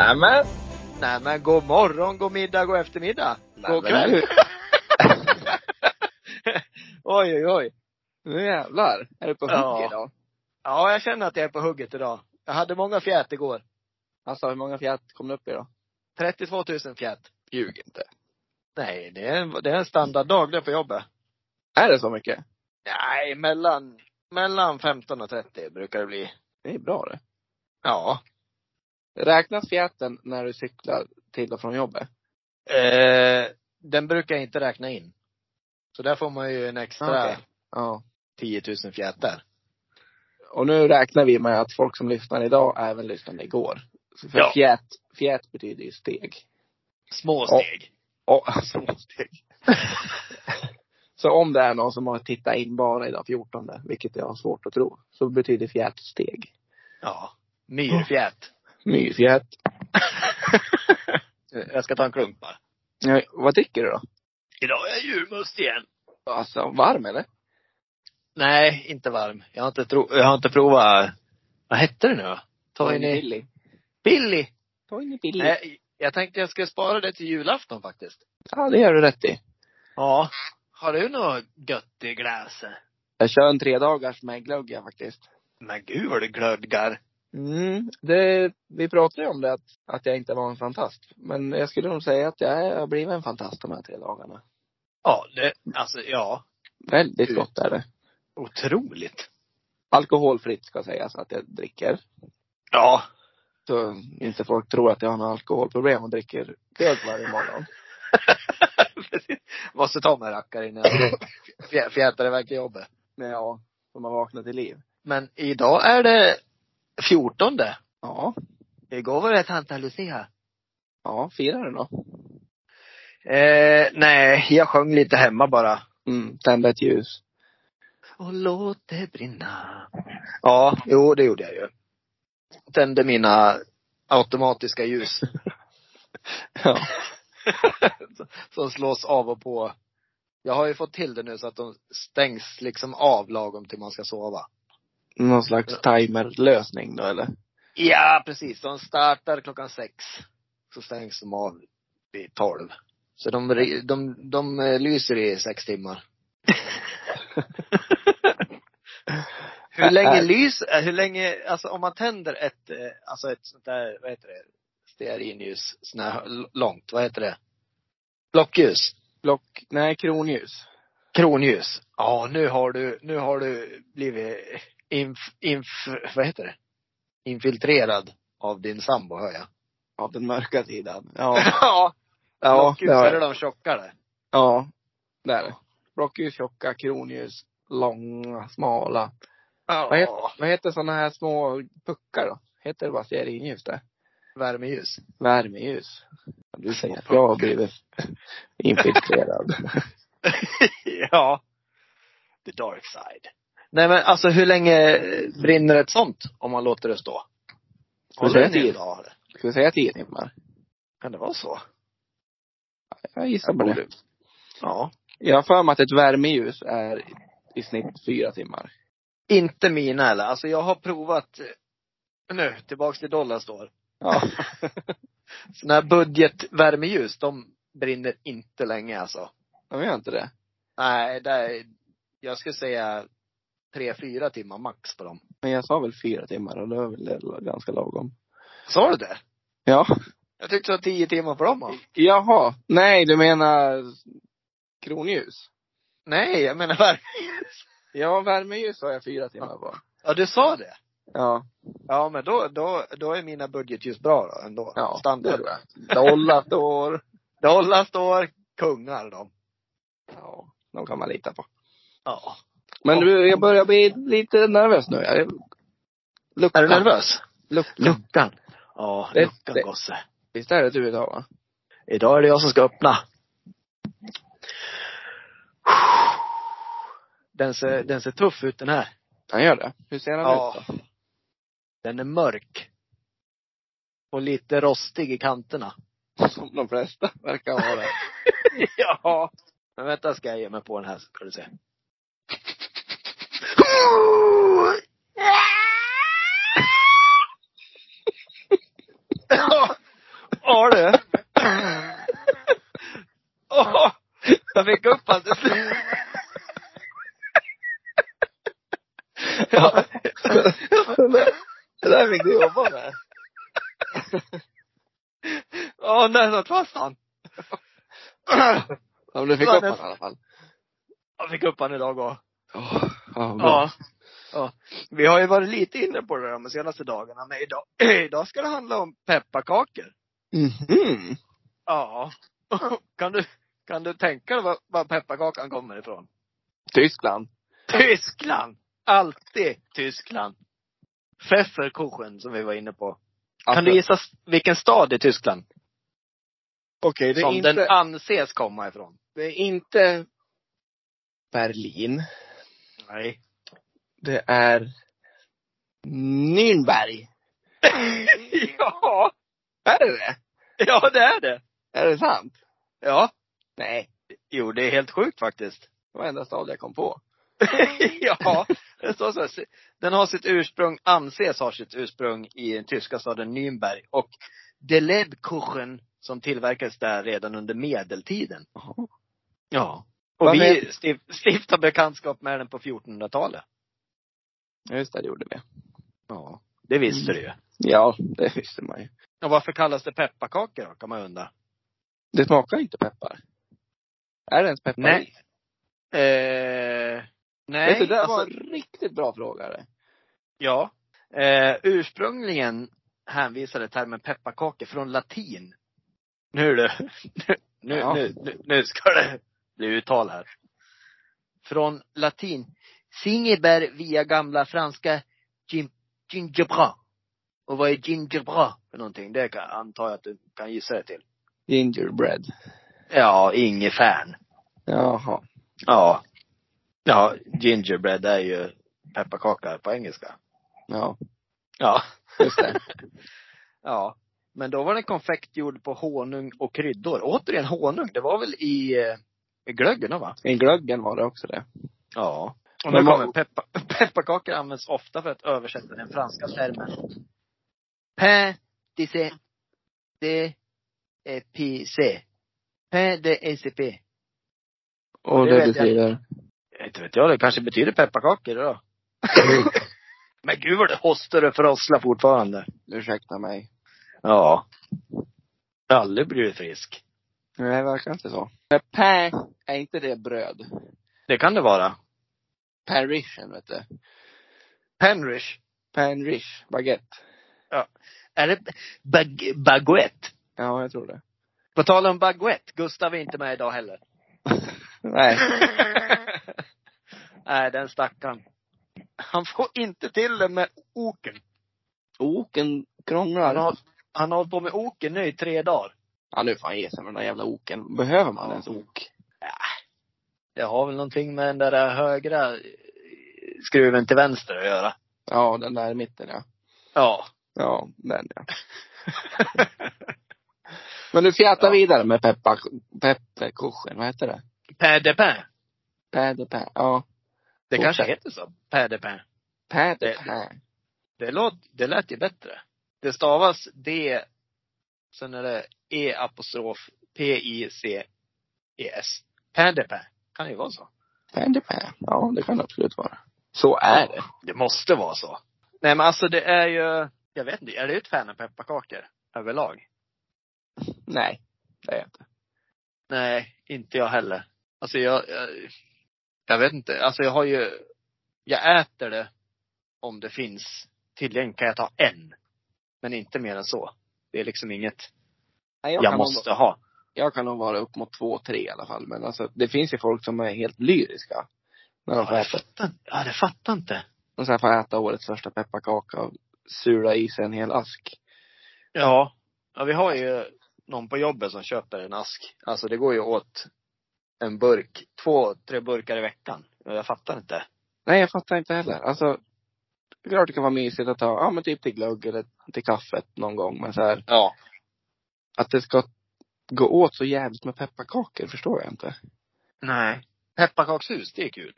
Druttrut! Nämen. Nej men god morgon, god middag, god eftermiddag. Nej, God men kväll. oj, oj, oj. Nu jävlar. Är du på hugg Ja. idag? Ja, jag känner att jag är på hugget idag. Jag hade många fjät igår. Alltså hur många fjät kom det upp i då? 32 000 fjät. Ljug inte. Nej, det är en, det är en standarddag det på jobbet. Är det så mycket? Nej, mellan, mellan 15 och 30 brukar det bli. Det är bra det. Ja. Räknas fjäten när du cyklar till och från jobbet? Eh, den brukar jag inte räkna in. Så där får man ju en extra Okej. Ja. 10 000 fjät där. Och nu räknar vi med att folk som lyssnar idag även lyssnade igår. För Ja. fjät, fjät betyder ju steg. Små steg. Och, alltså, steg. så om det är någon som har tittat in bara idag 14, vilket jag har svårt att tro, så betyder fjät steg. Ja. Myrfjät. Myrfjät. jag ska ta en klunk bara. Ja, vad dricker du då? Idag är jag julmust igen. Alltså, varm eller? Nej, inte varm. Jag har inte, tro, jag har inte provat, vad hette det nu då? Toini Billy. Billy. Toini Billy. Nej, jag tänkte jag skulle spara det till julafton faktiskt. Ja, det gör du rätt i. Ja. Har du något gött i glaset? Jag kör en tre dagars med glögg faktiskt. Men gud vad det glödgar. Mm, det, vi pratade ju om det att, att jag inte var en fantast. Men jag skulle nog säga att jag har blivit en fantast de här tre dagarna. Ja, det, alltså ja. Väldigt Mm. gott är det. Otroligt. Alkoholfritt ska sägas att jag dricker. Ja. Så inte folk tror att jag har några alkoholproblem och dricker glögg varje morgon. Måste ta mig rackare innan jag fjä- fjätar iväg till jobbet. Ja, som har vaknat till liv. Men idag är det 14. Ja. Igår var det Santa Lucia. Ja, firar du då? Eh, nej, jag sjöng lite hemma bara. Mm, tända ett ljus. Och låt det brinna. Ja, jo det gjorde jag ju. Tände mina automatiska ljus. Ja. som slås av och på. Jag har ju fått till det nu så att de stängs liksom av lagom till man ska sova. Någon slags timerlösning då eller? Ja, precis. De startar klockan sex. Så stängs de av vid tolv. Så de, de, de, de eh, lyser i sex timmar. hur länge lys, eh, hur länge, alltså om man tänder ett, eh, alltså ett sånt där, vad heter det, stearinljus, sånt här långt, vad heter det? Blockljus. Block, nej kronljus. Kronljus. Ja, nu har du, nu har du blivit inf, inf, vad heter det? Infiltrerad av din sambo, hör jag. Av den mörka sidan. Ja. ja. Ja, har är de tjockare. Ja, det är det. Blockljus tjocka, kronljus långa, smala. Vad heter, vad heter sådana här små puckar då? Heter det bara stearinljus det? Värmeljus. Värmeljus. Du säger att jag har blivit infiltrerad. ja. The dark side. Nej men alltså hur länge brinner ett sånt om man låter det stå? Ska vi säga tio? Ska vi säga tio timmar? Kan det vara så? Jag gissar på det. Ja. Jag har för mig att ett värmeljus är i snitt fyra timmar. Inte mina eller. Alltså jag har provat, eh, nu tillbaks till Dollarstore. Ja. Såna här budgetvärmeljus, de brinner inte länge alltså. De gör inte det. Nej, det är, jag skulle säga tre, fyra timmar max på dem. Men jag sa väl fyra timmar och det var väl ganska lagom. Sa du det? Ja. Jag tyckte det var tio timmar på dem. va? Jaha. Nej, du menar kronljus? Nej, jag menar värmeljus. Ja, värmeljus har jag fyra timmar på. Ja, du sa det. Ja. Ja, men då, då, då är mina budgetljus bra då ändå. Ja, Standard. Dollar står. Dollar står kungar de. Ja, de kan man lita på. Ja. Men du, jag börjar bli lite nervös nu. Luckan. Är du nervös? Luckan. Luckan. Ja, Det- luckan det- gosse. Visst är det du idag va? Idag är det jag som ska öppna. Den ser, den ser tuff ut den här. Han gör det. Hur ser han Ja. ut då? Den är mörk. Och lite rostig i kanterna. Som de flesta verkar vara. ja. Men vänta ska jag ge mig på den här så ska du se. Ja, ja du. Åh, jag fick upp han till slut. Ja. Det där fick du jobba med. Ja, när satt fast han? Ja, men du fick upp han i alla fall. Jag fick upp han idag också. Oh ja, bra. Ja. ja. Vi har ju varit lite inne på det de senaste dagarna, men idag, idag ska det handla om pepparkakor. Mhm. Ja. Kan du, kan du tänka dig var, var pepparkakan kommer ifrån? Tyskland. Tyskland! Alltid Tyskland. Pfefferkuchen som vi var inne på. Kan Alltså, du gissa vilken stad i Tyskland Okej, det är som inte, den anses komma ifrån? det är inte Berlin. Nej. Det är Nürnberg. ja! Är det det? Ja, det är det. Är det sant? Ja. Nej. Jo, det är helt sjukt faktiskt. Det var enda stad jag kom på. ja, det står så här. Den har sitt ursprung, anses ha sitt ursprung i den tyska staden Nürnberg. Och de Lebkuchen som tillverkades där redan under medeltiden. Jaha. Ja. Och vi stiftade bekantskap med den på 1400-talet. Ja, Just det, det gjorde vi. Ja. Det visste du ju. Ja, det visste man ju. Och varför kallas det pepparkakor då, kan man undra. Det smakar inte peppar. Är det ens peppar Nej. Eh, nej, Vet du, det där var alltså, en riktigt bra fråga det. ja. Eh, ursprungligen hänvisade termen pepparkakor från latin. Nu du. Nu, Ja. nu, nu, nu ska det bli uttal här. Från latin. Singebär via gamla franska gin, gingerbra. Och vad är gingerbra för någonting? Det kan, antar jag att du kan gissa dig till. Gingerbread. Ja, ingefäran. Jaha. Ja. Ja, gingerbread är ju pepparkaka på engelska. Ja, Ja. just det. Ja. Men då var det konfekt gjord på honung och kryddor. Återigen honung. Det var väl i, eh, i glöggen va? I glöggen var det också det. Ja. Och nu kommer peppa, pepparkakor används ofta för att översätta den franska termen. Pain d'essai de épicé. Pain de ECP. Och det jag betyder? Inte vet jag, det kanske betyder pepparkakor då. Men gud vad det hostar och frosslar fortfarande. Ursäkta mig. Ja. Aldrig blir du frisk. Nej, det verkar inte så. Men Pain, är inte det bröd? Det kan det vara. Parishen, vet du. Penrish. Painrish, baguette. Är det bag baguette? Ja, jag tror det. På tal om baguette, Gustav är inte med idag heller. Nej. Nej, den stackaren. Han får inte till det med oken. Oken Han krånglar. har, han har hållit på med oken nu i tre dagar. Ja, nu får han ge sig med den där jävla oken. Behöver man Ja. ens ok? Det har väl någonting med den där högra skruven till vänster att göra. Ja, den där i mitten ja. Ja. Ja, den ja. Men du fjätar Ja. vidare med peppar, pepparkuchen, vad heter det? Pain de. Ja. Det Fortsätt. kanske heter så. Pain de Det-. Det, låt, det lät ju bättre. Det stavas D, sen är det E apostrof P-I-C-E-S. Pain de pain. Kan det ju vara så. Pain de pain. Ja, det kan det absolut vara. Så är det. Det måste vara så. Nej men alltså det är ju, jag vet inte, är du ett fan av pepparkakor överlag? Nej, det är jag inte. Nej, inte jag heller. Alltså jag, jag, jag vet inte, alltså jag har ju, jag äter det om det finns tillgängligt kan jag ta en. Men inte mer än så. Det är liksom inget Nej, jag, kan måste Nog, ha. jag kan nog vara upp mot två, tre i alla fall. Men alltså, det finns ju folk som är helt lyriska. När de får Ja, jag äta. fattar, ja, det fattar inte. Så här får äta årets första pepparkaka och sula i sig en hel ask. Ja. Ja, vi har ju någon på jobbet som köper en ask. Alltså det går ju åt en burk, två, tre burkar i veckan. Jag fattar inte. Nej, jag fattar inte heller. Alltså, det är klart det kan vara mysigt att ta, ja men typ till glögg eller till kaffet någon gång. Men så här, Ja. att det ska gå åt så jävligt med pepparkakor förstår jag inte. Nej. Pepparkakshus, det är kul.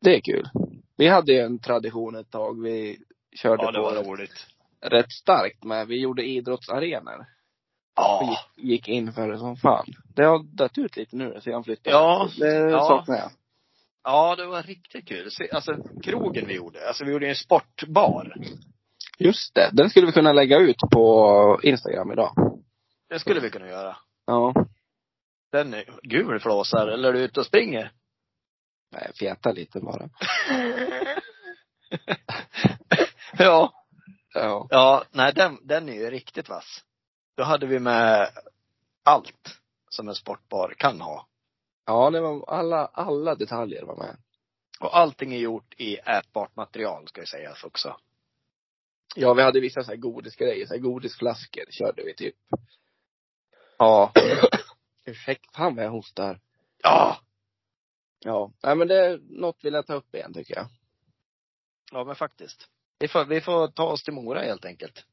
Det är kul. Vi hade ju en tradition ett tag. Vi körde Ja, det på var rätt, roligt. rätt starkt med, vi gjorde idrottsarenor. Ja. gick, gick in för det som fan. Det har dött ut lite nu sedan han flyttade. Ja. Det Ja. saknar jag. Ja, det var riktigt kul. Alltså, krogen vi gjorde. Alltså, vi gjorde en sportbar. Just det. Den skulle vi kunna lägga ut på Instagram idag. Det skulle vi kunna göra. Ja. Den är gul flåsar. Eller är du ute och springer? Nej, fjäta lite bara. ja. Ja. Ja, nej den, den är ju riktigt vass. Då hade vi med allt som en sportbar kan ha. Ja, det var alla, alla detaljer var med. Och allting är gjort i ätbart material ska ju sägas också. Ja, vi hade vissa så här godisgrejer, så här godisflaskor körde vi typ. Ja. Ursäkta, fan vad jag hostar. Ja! Ja. Nej men det är något vill jag ta upp igen tycker jag. Ja men faktiskt. Vi får, vi får ta oss till Mora helt enkelt.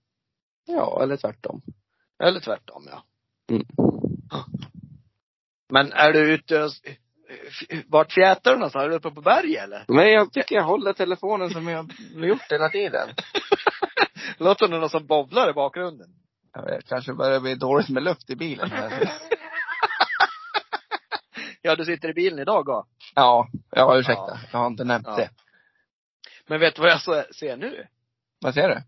Ja, eller tvärtom. Eller tvärtom ja. Mm. Men är du ute och, vart fjätar du någonstans? Är du uppe på berg eller? Men jag tycker jag håller telefonen som jag har gjort hela tiden. Låter det någon som bobblar i bakgrunden? Jag vet, kanske börjar bli dåligt med luft i bilen ja, du sitter i bilen idag ja. Ja, ja ursäkta. Ja. Jag har inte nämnt Ja. det. Men vet du vad jag ser nu? Vad säger du?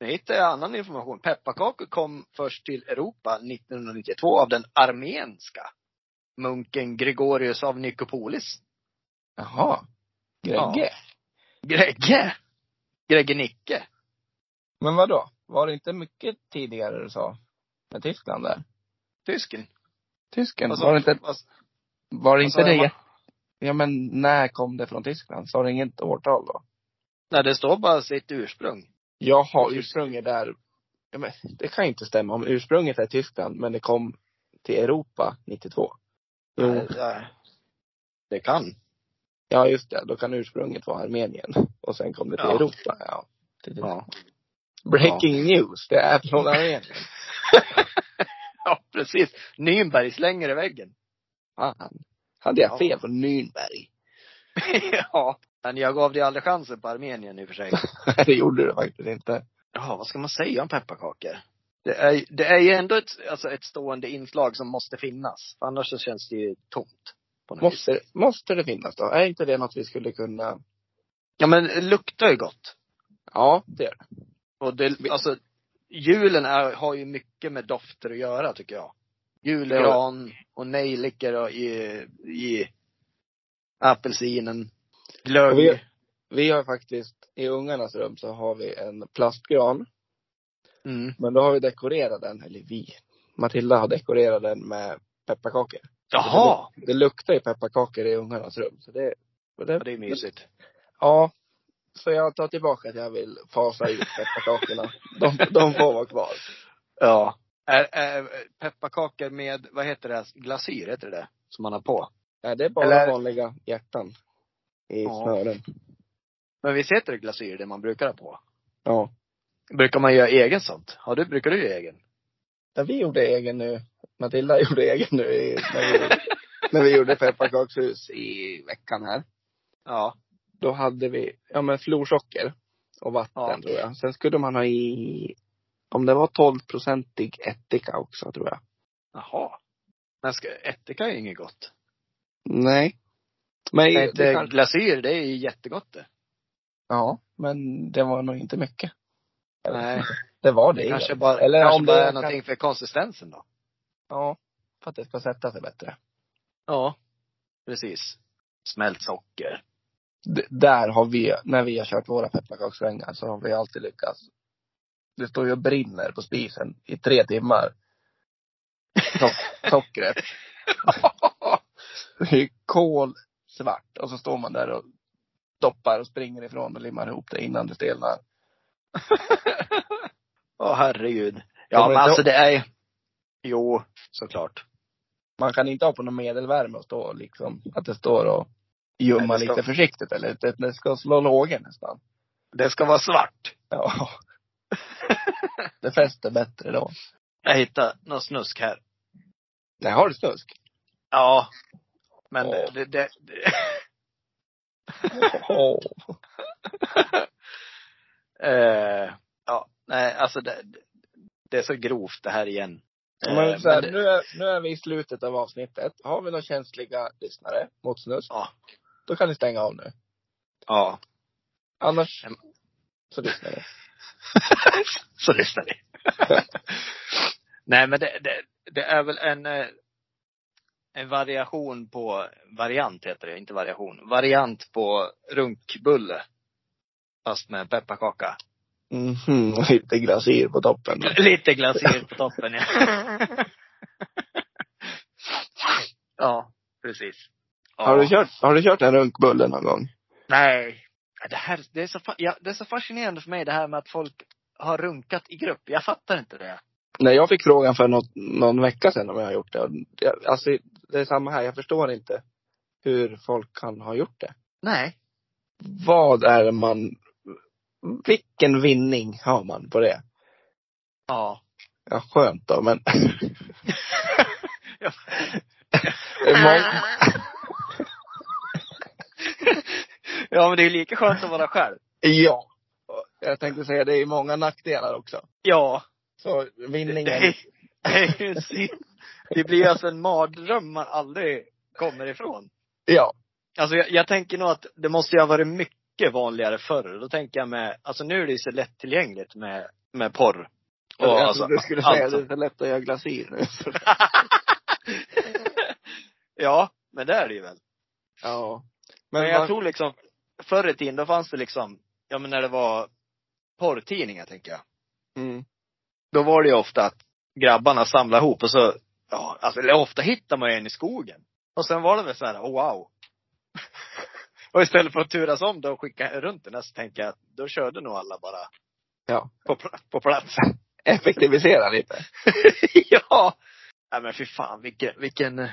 Nu hittar jag annan information. Pepparkakor kom först till Europa 1992 av den armenska munken Gregorius av Nikopolis. Jaha. Gregge. Gregge! Gregge Nicke. Men vad då? Var det inte mycket tidigare du sa? Med Tyskland där? Tysken. Tysken? Alltså, var det inte, vad- var det inte det? Ja men när kom det från Tyskland? Sa det inget årtal då? Nej, det står bara sitt ursprung. Jaha, ursprunget där. Ja, men det kan ju inte stämma. Om ursprunget är Tyskland, men det kom till Europa 92. Jo. Det- kan. Ja, just det. Då kan ursprunget vara Armenien. Och sen kom det till Ja. Europa. Ja. Det- det- Ja. Breaking news. Det är från Armenien. ja, precis. Nürnberg slänger i väggen. Fan. Hade jag Ja. fel på Nürnberg? ja. Men jag gav dig aldrig chansen på Armenien i och för sig. Det gjorde du faktiskt inte. Ja, vad ska man säga om pepparkakor? Det är, det är ju ändå ett, alltså ett stående inslag som måste finnas. Annars så känns det ju tomt. Något vis. Måste, måste det finnas då? Är inte det något vi skulle kunna? Ja men det luktar ju gott. Ja, det gör det. Och det, alltså, julen är, har ju mycket med dofter att göra tycker jag. Julgran och nejlikor och i, i apelsinen. Glögg. Vi- Vi har faktiskt, i ungarnas rum så har vi en plastgran. Mm. Men då har vi dekorerat den, eller vi. Matilda har dekorerat den med pepparkakor. Jaha! Det luktar ju pepparkakor i ungarnas rum. Så det, det, Ja, det är mysigt. Ja. Så jag tar tillbaka att jag vill fasa ut pepparkakorna. De, de får vara kvar. Ja. Är, är pepparkakor med, vad heter det, glasyr, heter det det? Som man har på. Nej, det är bara Eller- vanliga hjärtan. I Ja. snören. Men visst heter det glasyr, det man brukar ha på? Ja. Brukar man göra egen sånt? Har du, brukar du göra egen? ja. Vi gjorde egen nu. Matilda gjorde egen nu i, när, vi, när vi gjorde pepparkakshus i veckan här. Ja. Då hade vi, ja men florsocker och vatten Ja. tror jag. Sen skulle man ha i, om det var 12-procentig ättika också tror jag. Jaha. Men ska, ättika är inget gott. Nej. Men Nej, det glasyr, det är ju jättegott det. ja, men det var nog inte mycket. Nej. Det var det. Kanske bara, Eller kanske om bara det är kan- någonting för konsistensen då. Ja. För att det ska sätta sig bättre. Ja. Precis. Smält socker. D- där har vi, när vi har kört våra pepparkakssvängar så har vi alltid lyckats. Det står ju och brinner på spisen i tre timmar. So- sockret. Det är kolsvart. Och så står man där och doppar och springer ifrån och limmar ihop det innan det stelnar. Åh herregud. Kommer Ja men alltså det är Jo, såklart. Man kan inte ha på någon medelvärme och stå liksom, att det står och ljumma ska- lite försiktigt eller det, det ska slå lågor nästan. Det ska vara svart. Ja. Det fäster bättre då. Jag hittade någon snusk här. Nej, har du snusk? Ja. Men Åh. det, det, det Åh. Eh, ja, nej alltså det, det är så grovt det här igen. Eh, Men, så här, men det- nu, är, nu är vi i slutet av avsnittet. Har vi några känsliga lyssnare mot snus, Ja. då kan ni stänga av nu. Ja. Annars så lyssnar ni. Så lyssnar ni. Nej men det, det, det är väl en, eh, en variation på, variant heter det, inte variation. Variant på runkbulle. Fast med pepparkaka. Mhm, och lite glasyr på toppen. Lite glasyr på toppen ja. ja, precis. Ja. Har du kört, har du kört en runkbulle någon gång? Nej. Det här, det är så, ja, det är så fascinerande för mig det här med att folk har runkat i grupp. Jag fattar inte det. Nej, jag fick frågan för något, någon vecka sedan om jag har gjort det. Det- Alltså, det är samma här. Jag förstår inte hur folk kan ha gjort det. Nej. Vad är det man, vilken vinning har man på det? Ja. Ja, skönt då, men Ja. många, men det är lika skönt att vara själv. ja. Jag tänkte säga, det är många nackdelar också. Ja. Så vinningen, det, är- det, är ju det blir alltså en mardröm man aldrig kommer ifrån. ja. Alltså jag, jag tänker nog att det måste ju ha varit mycket vanligare förr. Då tänker jag med, alltså nu är det ju så lättillgängligt med, med porr. Och jag alltså, du skulle säga allt att det är så lätt att göra glasyr nu. ja, men det är det ju väl. ja. Men, Men, jag var- tror liksom, förr i tiden då fanns det liksom, ja men när det var porrtidningar tänker jag. mm. Då var det ju ofta att grabbarna samlade ihop och så, ja, alltså eller ofta hittar man ju en i skogen. Och sen var det väl så här, oh wow. Och istället för att turas om då och skicka runt den så tänker jag att då körde nog alla bara Ja. på, på plats. Effektivisera lite. ja! Nej men fy fan vilken, vilken eh,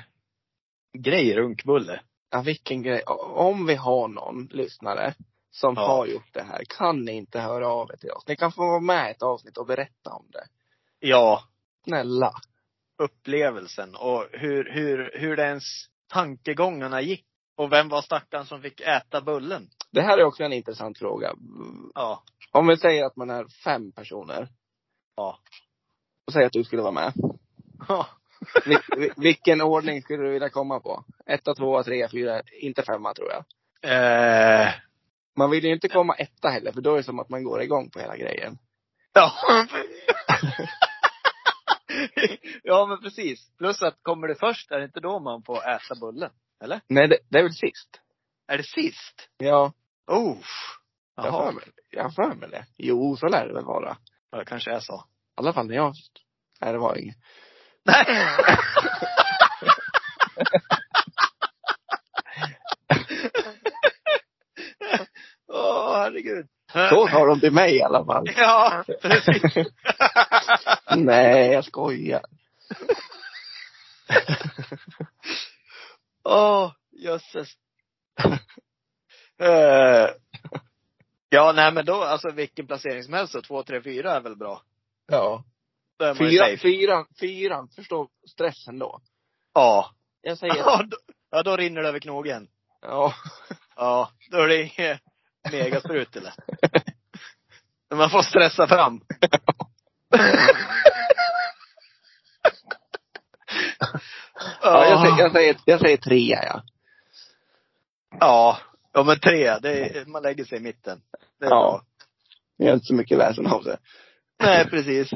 grej runkbulle. Ja, vilken grej. Om vi har någon lyssnare som Ja. har gjort det här, kan ni inte höra av er till oss? Ni kan få vara med i ett avsnitt och berätta om det. Ja, Snälla. upplevelsen och hur, hur, hur det ens tankegångarna gick. Och vem var stackaren som fick äta bullen? Det här är också en intressant fråga. Ja. Om vi säger att man är fem personer. Ja. Och säger att du skulle vara med. Ja. Vil, vil- vilken ordning skulle du vilja komma på? Etta, tvåa, trea, fyra, inte femma tror jag. Eh, Man vill ju inte komma etta heller, för då är det som att man går igång på hela grejen. ja. ja men precis. Plus att kommer det först, är det inte då man får äta bullen? Eller? Nej, det, det är väl sist? Är det sist? Ja. Oh. Jag har för Jaha. mig, jag har för mig det. Jo, så lär det väl vara. Ja, det kanske är så. I alla fall när jag... Nej, det var inget. Nej. Åh, herregud. Så sa de till mig i alla fall. Ja, precis. Nej, jag skojar. Åh, jösses. Eh, ja, nej men då, alltså vilken placering som helst två, tre, fyra är väl bra. Ja. Fyra, fyran, fyran, förstå stressen då. Ja. Jag säger, Ja då, ja, då rinner det över knogen. ja. Ja, då är det inget megasprut eller? Man får stressa fram. ja jag, säger, jag, säger, trea, ja. Ja. Ja men tre, det är, man lägger sig i mitten. Det är Ja. bra. Jag gör inte så mycket väsen av det. Nej, precis.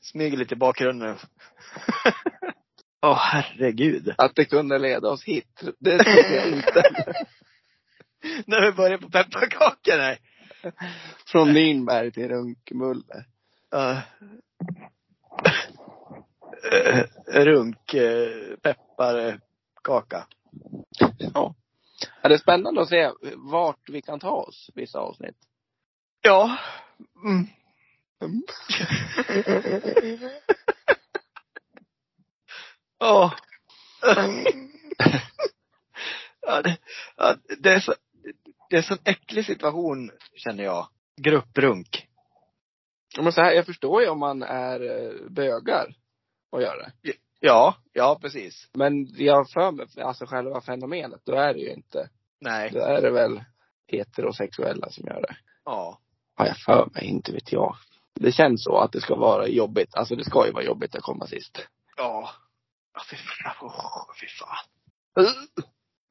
Smyger lite i bakgrunden. Åh herregud. Att det kunde leda oss hit, det tror jag inte. När vi börjar på pepparkakor, nej. Från Nynberg till Runkmulle. Uh, runk, uh, pepparkaka. Ja. Ja, det är spännande att se vart vi kan ta oss, vissa avsnitt. Ja. Mm. Åh. ja, det, ja, det är så, det är så en äcklig situation, känner jag. Grupprunk. Ja, Men så här, jag förstår ju om man är eh, bögar och gör det. Ja, ja precis. Men jag för mig, alltså själva fenomenet, då är det ju inte. Nej. Då är det väl heterosexuella som gör det. Ja. Har jag för mig, inte vet jag. Det känns så att det ska vara jobbigt. Alltså det ska ju vara jobbigt att komma sist. Ja. Ja, fy fan. Oh, fy fan.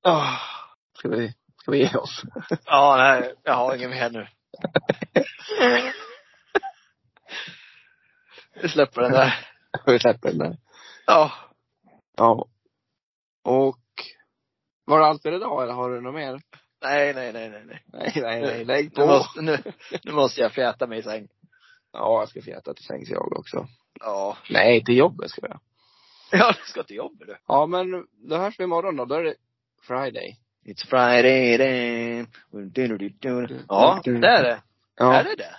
Oh. Ska vi, ska vi ge oss? Ja, nej, jag har ingen mer nu. Vi släpper den där. Vi släpper den där. Ja. Ja. Och var det allt för idag eller har du något mer? Nej, nej, nej, nej, nej. Nej, nej, nej. Lägg Nu på. måste, nu, nu måste jag fjäta mig i säng. Ja, jag ska fjäta till sängs jag också. Ja. Nej, till jobbet ska jag. Ja, du ska till jobbet du. Ja, men då hörs vi imorgon då. Då är det Friday. It's Friday then. Ja, det är det. Ja. Är det det?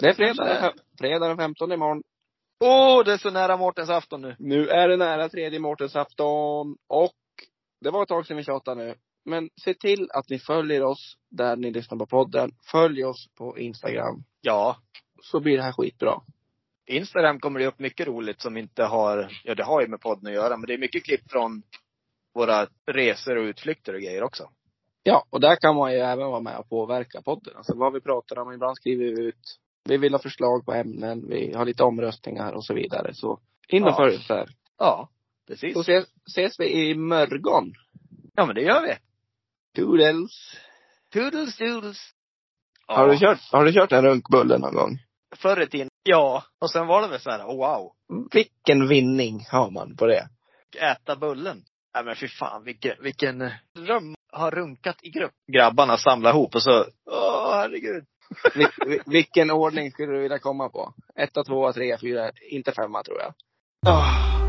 Det är fredag, fredag den 15 imorgon. Åh, oh, det är så nära Mårtens afton nu. Nu är det nära tredje Mårtensafton och det var ett tag sedan vi tjatade nu. Men se till att ni följer oss där ni lyssnar på podden. Följ oss på Instagram. Ja. Så blir det här skitbra. Instagram kommer det upp mycket roligt som inte har, ja det har ju med podden att göra, men det är mycket klipp från våra resor och utflykter och grejer också. Ja, och där kan man ju även vara med och påverka podden. Alltså vad vi pratar om. Ibland skriver vi ut. Vi vill ha förslag på ämnen. Vi har lite omröstningar och så vidare. Så in och Ja. där. Ja, precis. Så ses, ses vi i morgon. Ja, men det gör vi. Toodles. Toodles doodles. Ja. Har du kört, har du kört en runkbulle någon gång? Förr i tiden, ja. Och sen var det väl så här, oh, wow. Vilken vinning har man på det? Äta bullen. Nej men fy fan, vilken, vilken dröm. Har runkat i grupp. Grabbarna samlar ihop och så, åh herregud. Vil, vilken ordning skulle du vilja komma på? Etta, tvåa, trea, fyra, inte femma tror jag. Oh.